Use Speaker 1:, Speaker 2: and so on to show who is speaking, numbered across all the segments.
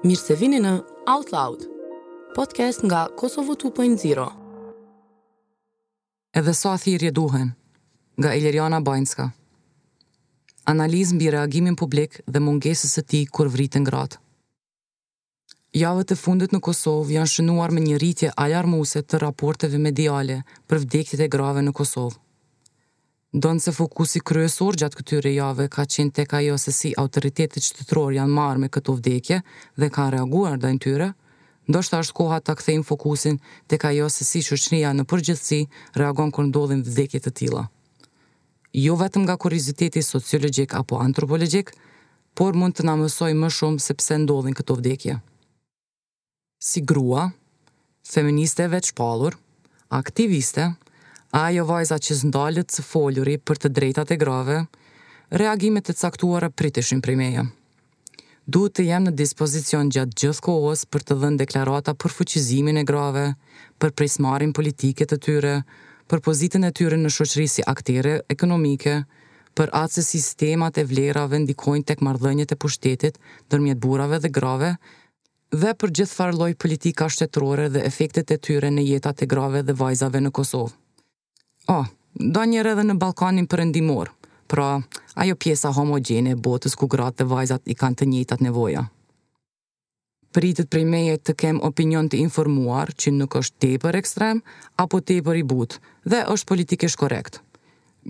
Speaker 1: Mirë se vini në Out Loud, podcast nga Kosovo 2.0.
Speaker 2: Edhe sa thirrje duhen, nga Ilirjana Banjska. Analizë mbi reagimin publik dhe mungesës së tij kur vriten gratë. Javët e fundit në Kosovë janë shënuar me një rritje alarmuese të raporteve mediale për vdekjet e grave në Kosovë. Ndonëse fokusi kryesor gjatë këtyre javëve ka qenë tek ajo se si autoritetet shtetërore janë marrë me këto vdekje dhe kanë reaguar ndaj tyre, ndoshta është koha ta kthejmë fokusin tek ajo se si shoqëria në përgjithësi reagon kur ndodhin vdekje të tilla. Jo vetëm nga kurioziteti sociologjik apo antropologjik, por mund të na mësojë më shumë se pse ndodhin këto vdekje. Si grua, feministe e vetëshpallur, aktiviste, ajo vajza që s'ndalet së foluri për të drejtat e grave, reagime të caktuara priteshin prej meje. Duhet të jem në dispozicion gjatë gjithë kohës për të dhënë deklarata për fuqizimin e grave, për pjesëmarrjen politike të tyre, për pozitën e tyre në shoqëri si aktere ekonomike, për atë se si sistemat e vlerave ndikojnë tek marrëdhëniet e pushtetit ndërmjet burrave dhe grave dhe për gjithfarë lloj politika shtetërore dhe efektet e tyre në jetat e grave dhe vajzave në Kosovë. O, ndonjëherë edhe në Ballkanin Perëndimor, pra, ajo pjesa homogjene e botës ku gratë dhe vajzat i kanë të njëjtat nevoja. Pritet prej meje të kem opinion të informuar që nuk është tepër ekstrem apo tepër i butë dhe është politikisht korrekt.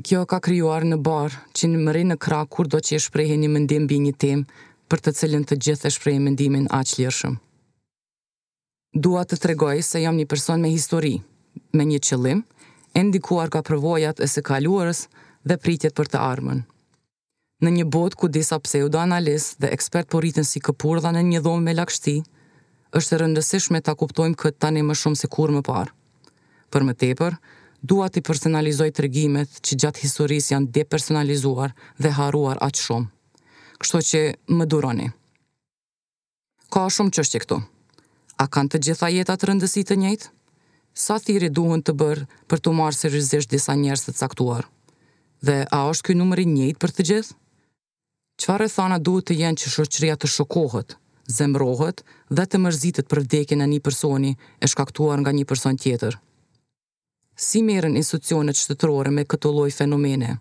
Speaker 2: Kjo ka krijuar një barrë që më rri në krah kurdo që e shprehi një mendim mbi një temë për të cilën të gjithë e shprehin mendimin aq lirshëm. Dua të tregoj se jam një person me histori, me një qëllim, e ndikuar nga përvojat e së kaluarës dhe pritjet për të ardhmen. Në një botë ku disa pseudoanalistë dhe ekspertë po rriten si këpurdha në një dhomë me lagështi, është e rëndësishme ta kuptojmë këtë tani më shumë se kurrë më parë. Për më tepër, dua t'i personalizoj tregimet që gjatë historisë janë depersonalizuar dhe harruar aq shumë. Kështu që më duroni. Ka shumë çështje këtu. A kanë të gjitha jetat rëndësi të njëjtë? Sa thirrje duhen të bërë për t'u marrë seriozisht disa njerëz të caktuar? Dhe a është ky numër i njëjtë për të gjithë? Çfarë rrethana duhet të jenë që shoqëria të shokohet, zemërohet dhe të mërzitet për vdekjen e një personi e shkaktuar nga një person tjetër? Si merren institucionet shtetërore me këto lloj fenomene?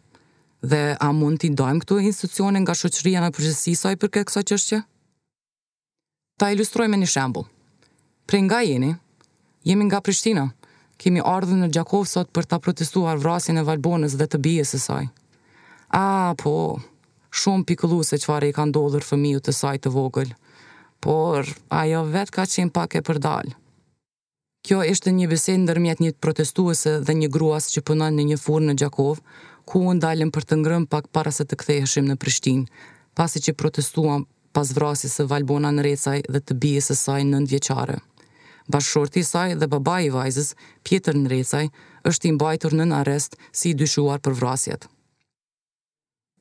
Speaker 2: Dhe a mund t'i ndajmë këto institucione nga shoqëria në përgjithësi sa i përket kësaj çështje? Ta ilustroj me një shembull. Prej nga jeni? Jemi nga Prishtina. Kemi ardhur në Gjakovë sot për ta protestuar vrasjen e Valbonës dhe të bijës së saj. Ah, po, shumë pikëlluese çfarë i ka ndodhur fëmijës të saj të vogël. Por, ajo vetë ka qenë pak e përdalë. Kjo ishte një bisedë ndërmjet një protestuese dhe një gruas që punon në një furrë në Gjakovë, ku u ndalëm për të ngrënë pak para se të ktheheshim në Prishtinë, pasi që protestuam pas vrasjes së Valbonës Nrecaj dhe të bijës së saj nëntëvjeçare. Bashkëshorti i saj dhe babai i vajzës, Pjetër Nrecaj, është i mbajtur nën arrest si i dyshuar për vrasjet.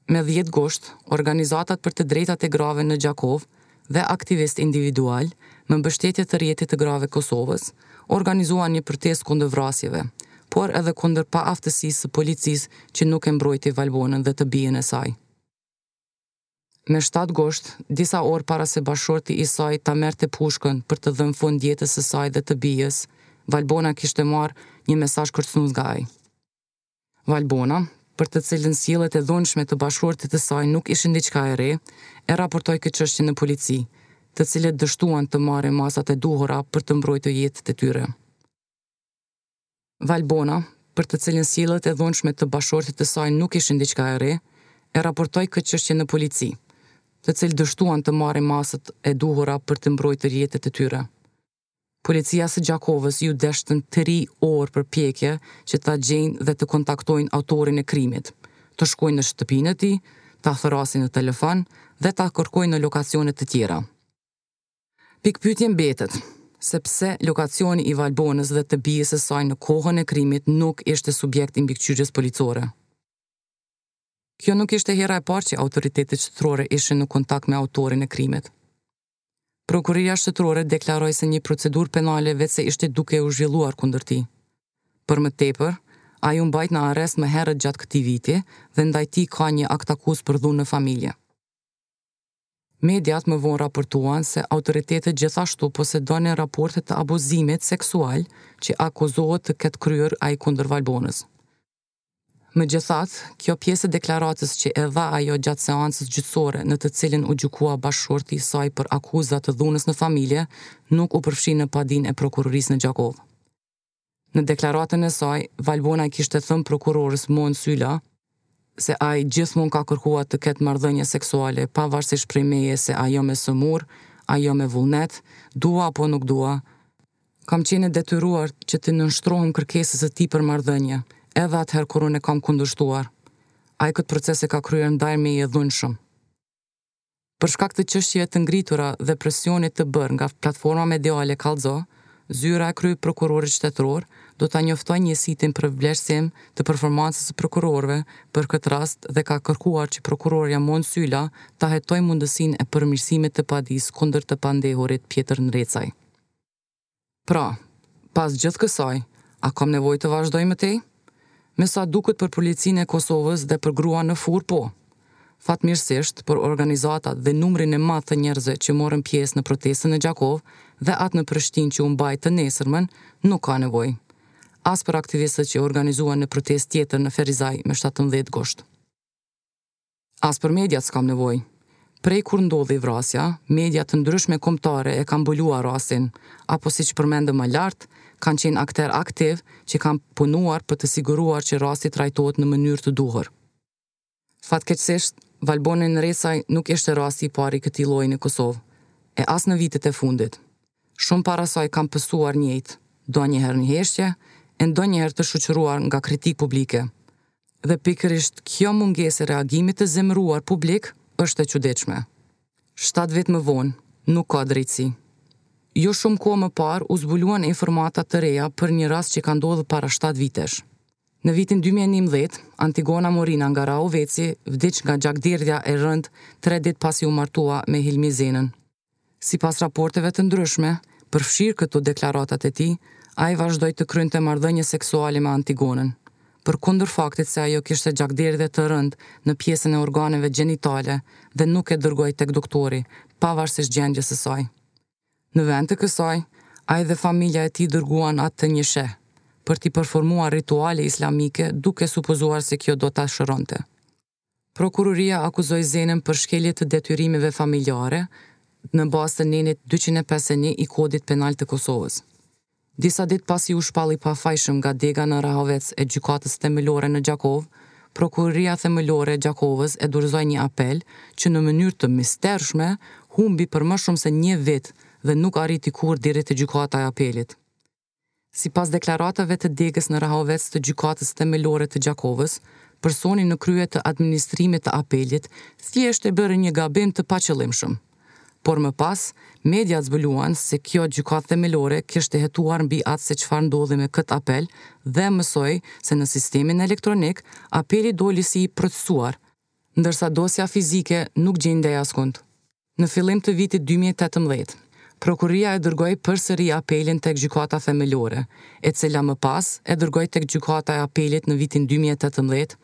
Speaker 2: Me dhjetë gusht, organizatat për të drejtat e grave në Gjakovë dhe aktivistë individualë, me mbështetje të Rrjetit të Grave Kosovës, organizuan një protestë kundër vrasjeve, por edhe kundër paaftësisë së policisë që nuk e mbrojti Valbonën dhe të bijën e saj. Me shtatë gusht, disa orë para se bashkëshorti i saj ta merrte pushkën për t'i dhënë fund jetës së saj dhe të bijës, Valbona kishte marrë një mesazh kërcënues nga ai. Valbona, për të cilën sjelljet e dhunshme të bashkëshortit të saj nuk ishin diçka e re, e raportoi këtë çështje në polici, të cilët dështuan të marrin masat e duhura për të mbrojtur jetët e tyre. Valbona, për të cilën sjelljet e dhunshme të bashkëshortit të saj nuk ishin diçka e re, e raportoi këtë çështje në polici, të cilët dështuan të marrin masat e duhura për të mbrojtur jetët e tyre. Policisë së Gjakovës iu deshtën tri orë përpjekje që ta gjejnë dhe ta kontaktojnë autorin e krimit, të shkojnë në shtëpinë e tij, ta thërrasin në telefon dhe ta kërkojnë në lokacione të tjera. Pikëpyetje mbetet se pse lokacioni i Valbonës dhe të bijës së saj në kohën e krimit nuk ishte subjekt i mbikëqyrjes policore. Kjo nuk ishte hera e parë që autoritetet shtetërore ishin në kontakt me autorin e krimit. Prokuroria Shtetërore deklaroi se një procedurë penale veçse ishte duke u zhvilluar kundër tij. Për më tepër, ai u mbajt në arrest më herët gjatë këtij viti dhe ndaj tij ka një aktakuzë për dhunë në familje. Mediat më vonë raportuan se autoritetet gjithashtu posedonin raporte të abuzimit seksual që akuzohet të ketë kryer ai kundër Valbonës. Megjithatë, kjo pjesë e deklaratës që e dha ajo gjatë seancës gjyqësore në të cilën u gjykua bashkëshorti i saj për akuza të dhunës në familje, nuk u përfshi në padinë e Prokurorisë në Gjakovë. Në deklaratën e saj, Valbona i kishte thënë prokurorit Monë Syla, se ai gjithmonë ka kërkuar të ketë marrëdhënie seksuale pavarësisht prej meje se a jam e sëmurë, a jam me vullnet, dua apo nuk dua, Kam qenë e detyruar që t'i nënshtrohem kërkesës së tij për marrëdhënie, edhe atëherë kur unë e kam kundërshtuar. Ai këtë proces e ka kryer ndaj meje dhunshëm. Për shkak të çështjeve të ngritura dhe presionit të bërë nga platforma mediale Kallxo, Zyra e Kryeprokurorit Shtetëror do ta njoftojë njësitin për vlerësim të performancës së prokurorëve për këtë rast dhe ka kërkuar që prokurorja Monë Syla ta hetojë mundësinë e përmirësimit të padisë kundër të pandehurit Pjetër Ndrecaj. Pra, pas gjithë kësaj, a kam nevojë të vazhdoj më tej? Me sa duket për Policinë e Kosovës dhe për gruan në furrë po. Fatmirësisht, për organizatat dhe numrin e madh të njerëzve që morën pjesë në protestën në Gjakovë dhe atë në Prishtinë që u mbajt të nesërmen, nuk ka nevojë. As për aktivistët që organizuan një protestë tjetër në Ferizaj me shtatëmbëdhjetë gusht. As për mediat s'kam nevojë. Prej kur ndodhi vrasja, media të ndryshme kombëtare e kanë mbuluar rastin, apo siç përmendëm më lart, kanë qenë akterë aktivë që kanë punuar për të siguruar që rasti trajtohet në mënyrë të duhur. Fatkeqësisht, Valbona Ndrecaj nuk ishte rasti i parë i këtij lloji në Kosovë, e as në vitet e fundit. Shumë para saj kanë pësuar njëjtë, ndonjëherë në heshtje, e ndonjëherë të shoqëruar nga kritikë publike. Dhe pikërisht kjo mungesë e reagimit të zemëruar publik është e çuditshme. Shtatë vjet më vonë, nuk ka drejtësi. Jo shumë kohë më parë u zbuluan informata të reja për një rast që ka ndodhur para shtatë vitesh. Në vitin dy mijë e njëmbëdhjetë, Antigona Morina nga Rahoveci vdiq nga gjakderdhja e rëndë tre ditë pasi u martua me Hilmi Zenën. Sipas raporteve të ndryshme, përfshirë këtu deklaratat e tij, ai vazhdoi të kryente marrëdhënie seksuale me Antigonën, përkundër faktit se ajo kishte gjakderdhje të rëndë në pjesën e organeve gjenitale dhe nuk e dërgoi tek doktori, pavarësisht gjendjes së saj. Në vend të kësaj, ai dhe familja e tij dërguan atë te një sheh, për t'i përformuar rituale islamike duke supozuar se kjo do ta shëronte. Prokuroria akuzoi Zenën për shkelje të detyrimeve familjare në bazë të nenit dyqind e pesëdhjetë e një i Kodit Penal të Kosovës. Disa ditë pasi u shpall i pafajshëm nga dega në Rahovec e Gjykatës Themelore në Gjakovë, Prokuroria Themelore e Gjakovës e dorëzoi një apel që në mënyrë të mistershme humbi për më shumë se një vit dhe nuk arriti kurrë deri te Gjykata e Apelit. Sipas deklaratave të degës në Rahovec të Gjykatës Themelore të Gjakovës, personi në krye të administrimit të Apelit thjesht e bëri një gabim të paqëllimshëm. Por më pas, mediat zbuluan se kjo Gjykatë Themelore kishte hetuar mbi atë se çfarë ndodhi me këtë apel dhe mësoi se në sistemin elektronik apeli doli si i procesuar, ndërsa dosja fizike nuk gjendej askund. Në fillim të vitit dy mijë e tetëmbëdhjetë, Prokuroria e dërgoi përsëri apelin tek Gjykata Themelore, e cila më pas e dërgoi tek Gjykata e Apelit në vitin dy mijë e tetëmbëdhjetë,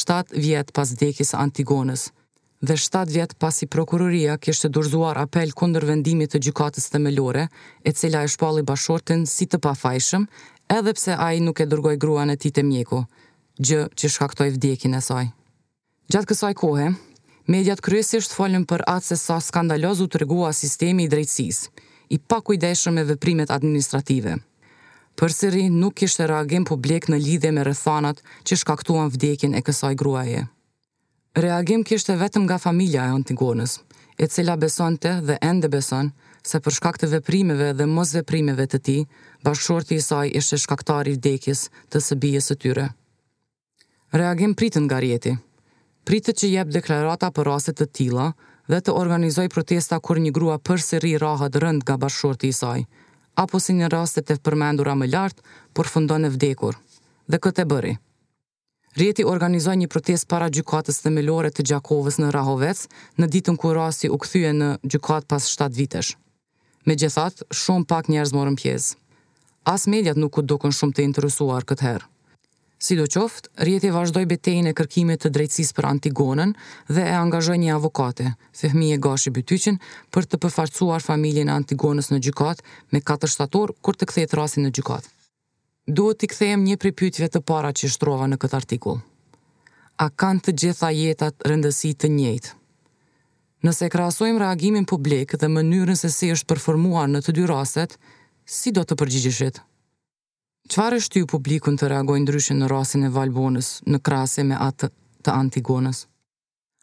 Speaker 2: shtatë vjet pas vdekjes së Antigonës dhe shtatë vjet pasi Prokuroria kishte dorëzuar apel kundër vendimit të Gjykatës Themelore, e cila e shpalli bashkëshortin si të pafajshëm, edhe pse ai nuk e dërgoi gruan e tij te mjeku, gjë që shkaktoi vdekjen e saj. Gjatë kësaj kohe, mediat kryesisht folën për atë se sa skandaloz u tregua sistemi i drejtësisë, i pakujdesshëm me veprimet administrative. Përsëri nuk kishte reagim publik në lidhje me rrethanat që shkaktuan vdekjen e kësaj gruaje. Reagim kishte vetëm nga familja e Antigonës, e cila besonte dhe ende beson se për shkak të veprimeve dhe mosveprimeve të tij, bashkëshorti i saj ishte shkaktar i vdekjes të së bijës së tyre. Reagim pritet nga rrjeti. Pritet që jep deklarata për raste të tilla dhe të organizojë protesta kur një grua përsëri rrahet rëndë nga bashkëshorti i saj, apo si në rastet e përmendura më lart, përfundon e vdekur. Dhe këtë e bëri. Rrjeti organizoi një protestë para Gjykatës Themelore të Gjakovës në Rahovec në ditën kur rasti u kthye në gjykatë pas shtatë vitesh. Megjithatë, shumë pak njerëz morën pjesë. As mediat nuk u dukën shumë të interesuar këtë herë. Sidoqoftë, rrjeti vazhdoi betejën e kërkimit të drejtësisë për Antigonën dhe e angazhoi një avokate, Fehmije Gashi Bytyqin, për të përfaqësuar familjen e Antigonës në gjykatë me katër shtator kur të kthehet rasti në gjykatë. Duhet t'i kthehem një prej pyetjeve të para që shtrova në këtë artikull. A kanë të gjitha jetat rëndësi të njëjtë? Nëse krahasojmë reagimin publik dhe mënyrën se si është përformuar në të dy rastet, si do të përgjigjeshit? Çfarë e shtyu publikun të reagojë ndryshe në rastin e Valbonës në krahasim me atë të Antigonës?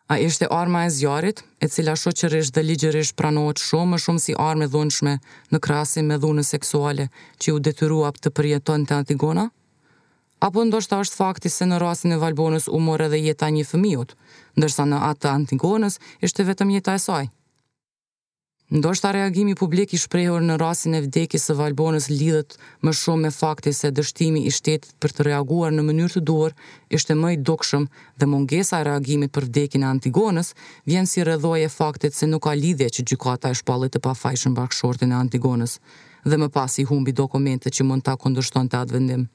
Speaker 2: A ishte arma e zjarrit, e cila shoqërisht dhe ligjërisht pranohet shumë më shumë si armë e dhunshme në krahasim me dhunën seksuale që iu detyrua të përjetonte Antigona? Apo ndoshta është fakti se në rastin e Valbonës u mor edhe jeta e një fëmijut, ndërsa në atë të Antigonës ishte vetëm jeta e saj? Ndoshta reagimi publik i shprehur në rastin e vdekjes së Valbonës lidhet më shumë me faktin se dështimi i shtetit për të reaguar në mënyrë të duhur ishte më i dukshëm dhe mungesa e reagimit për vdekjen e Antigonës vjen si rrëdhojë e faktit se nuk ka lidhje që gjykata e shpalli të pafajshëm bashkëshortin e Antigonës dhe më pas i humbi dokumentet që mund ta kundërshtonte atë vendim.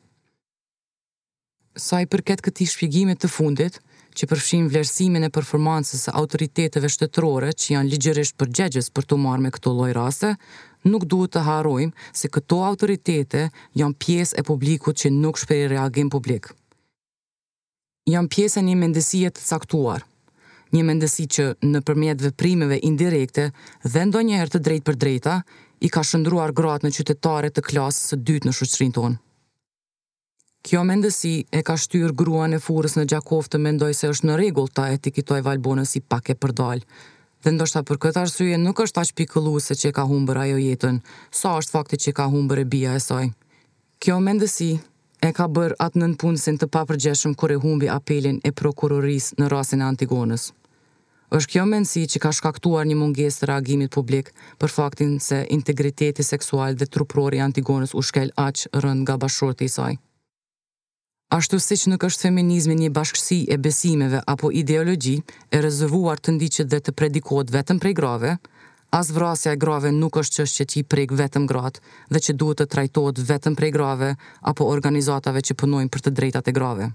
Speaker 2: Sa i përket këtij shpjegimi të fundit, që përfshin vlerësimin e performancës së autoriteteve shtetërore që janë ligjërisht përgjegjës për t'u marrë me këto lloj raste, nuk duhet të harrojmë se këto autoritete janë pjesë e publikut që nuk shpreh reagim publik. Janë pjesë e një mendësie të caktuar. Një mendësi që, nëpërmjet veprimeve indirekte dhe ndonjëherë të drejtpërdrejta, i ka shndërruar gratë në qytetare të klasës së dytë në shoqërinë tonë. Kjo mendësi e ka shtyrë gruan e furrës në Gjakovë të mendojë se është në rregull ta etiketojë Valbonën si pak e përdalë. Dhe ndoshta për këtë arsye nuk është aq pikëlluese që e ka humbur ajo jetën, sa është fakti që e ka humbur e bija e saj. Kjo mendësi e ka bërë atë nënpunësin të papërgjegjshëm kur e humbi apelin e prokurorisë në rastin e Antigonës. Është kjo mendësi që ka shkaktuar një mungesë të reagimit publik për faktin se integriteti seksual dhe trupror i Antigonës u shkel aq rëndë nga bashkëshorti i saj. Ashtu siç nuk është feminizmi një bashkësi e besimeve apo ideologji e rezervuar të ndiqet dhe të predikohet vetëm prej grave, as vrasja e grave nuk është çështje që t'i prekë vetëm gratë dhe që duhet të trajtohet vetëm prej grave apo organizatave që punojnë për të drejtat e grave.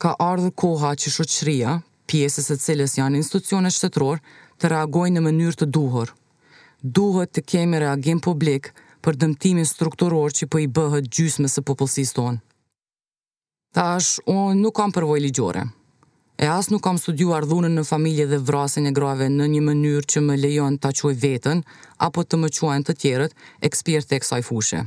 Speaker 2: Ka ardhur koha që shoqëria, pjesë e së cilës janë institucionet shtetërore, të reagojnë në mënyrë të duhur. Duhet të kemi reagim publik për dëmtimin strukturor që po i bëhet gjysmës së popullsisë tonë. Tash unë nuk kam përvojë ligjore, e as nuk kam studiuar dhunën në familje dhe vrasjen e grave në një mënyrë që më lejon ta quaj veten apo të më quajnë të tjerët eksperte e kësaj fushe.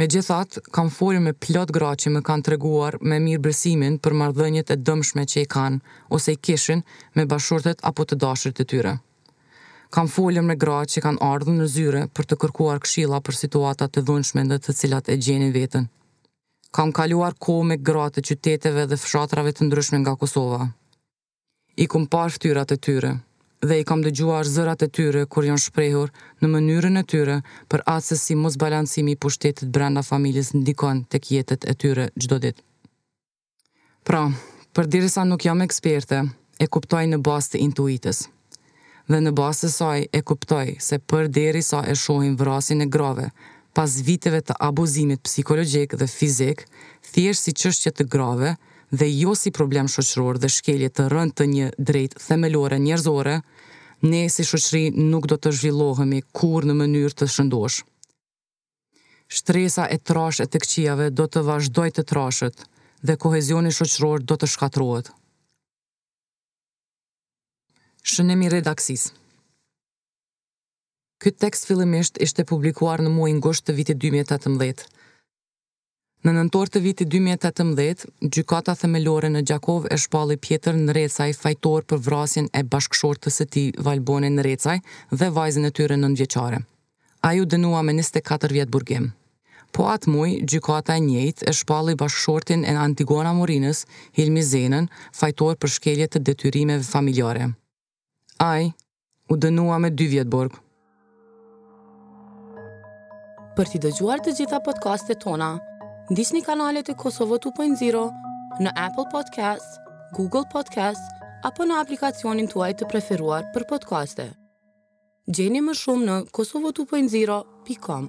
Speaker 2: Megjithatë, kam folur me plot gra që më kanë treguar me mirëbesim për marrëdhëniet e dëmshme që i kanë ose i kishin me bashkëshortet apo të dashurit e tyre. Kam folur me gra që kanë ardhur në zyre për të kërkuar këshilla për situata të dhunshme në të cilat e gjenin veten. Kam kaluar kohë me gra të qyteteve dhe fshatrave të ndryshme nga Kosova. I kom parë ftyrat e tyre dhe i kam dëgjuar zërat e tyre kur janë shprehur në mënyrën e tyre për atë se si mosbalancimi i pushtetit brenda familjes ndikon tek jetët e tyre çdo ditë. Pra, përderisa nuk jam eksperte, e kuptoj në bazë të intuitës. dhe në bazë të saj e kuptoj se përderisa e shohim vrasjen e grave pas viteve të abuzimit psikologjik dhe fizik thjesht si çështje të grave dhe jo si problem shoqëror dhe shkelje të rëndë të një drejtë themelore njerëzore ne si shoqëri nuk do të zhvillohemi kurrë në mënyrë të shëndoshë. Shtresa e trashë e të këqijave do të vazhdojë të trashet dhe kohezioni shoqëror do të shkatërrohet. Shënim i redaksisë. Ky tekst fillimisht ishte publikuar në muajin gusht të vitit 2018. Në nëntor të vitit 2018, Gjykata Themelore në Gjakovë e shpalli Pjetër Nrecaj fajtor për vrasjen e bashkëshortes së tij, Valbone Nrecaj, dhe vajzën e tyre nëntëvjeçare. Ai u dënua me njëzet e katër vjet burgim. Po atë muaj, gjykata e njëjtë e shpalli bashkëshortin e Antigona Morinës, Hilmi Zenën, fajtor për shkelje të detyrimeve familjare. Ai u dënua me dy vjet burg.
Speaker 1: Për t'i dëgjuar të gjitha podcastet tona, ndiqni kanalet e Kosovo 2.0 në Apple Podcasts, Google Podcasts apo në aplikacionin tuaj të preferuar për podcaste. Gjeni më shumë në kosovotwopointzero.com.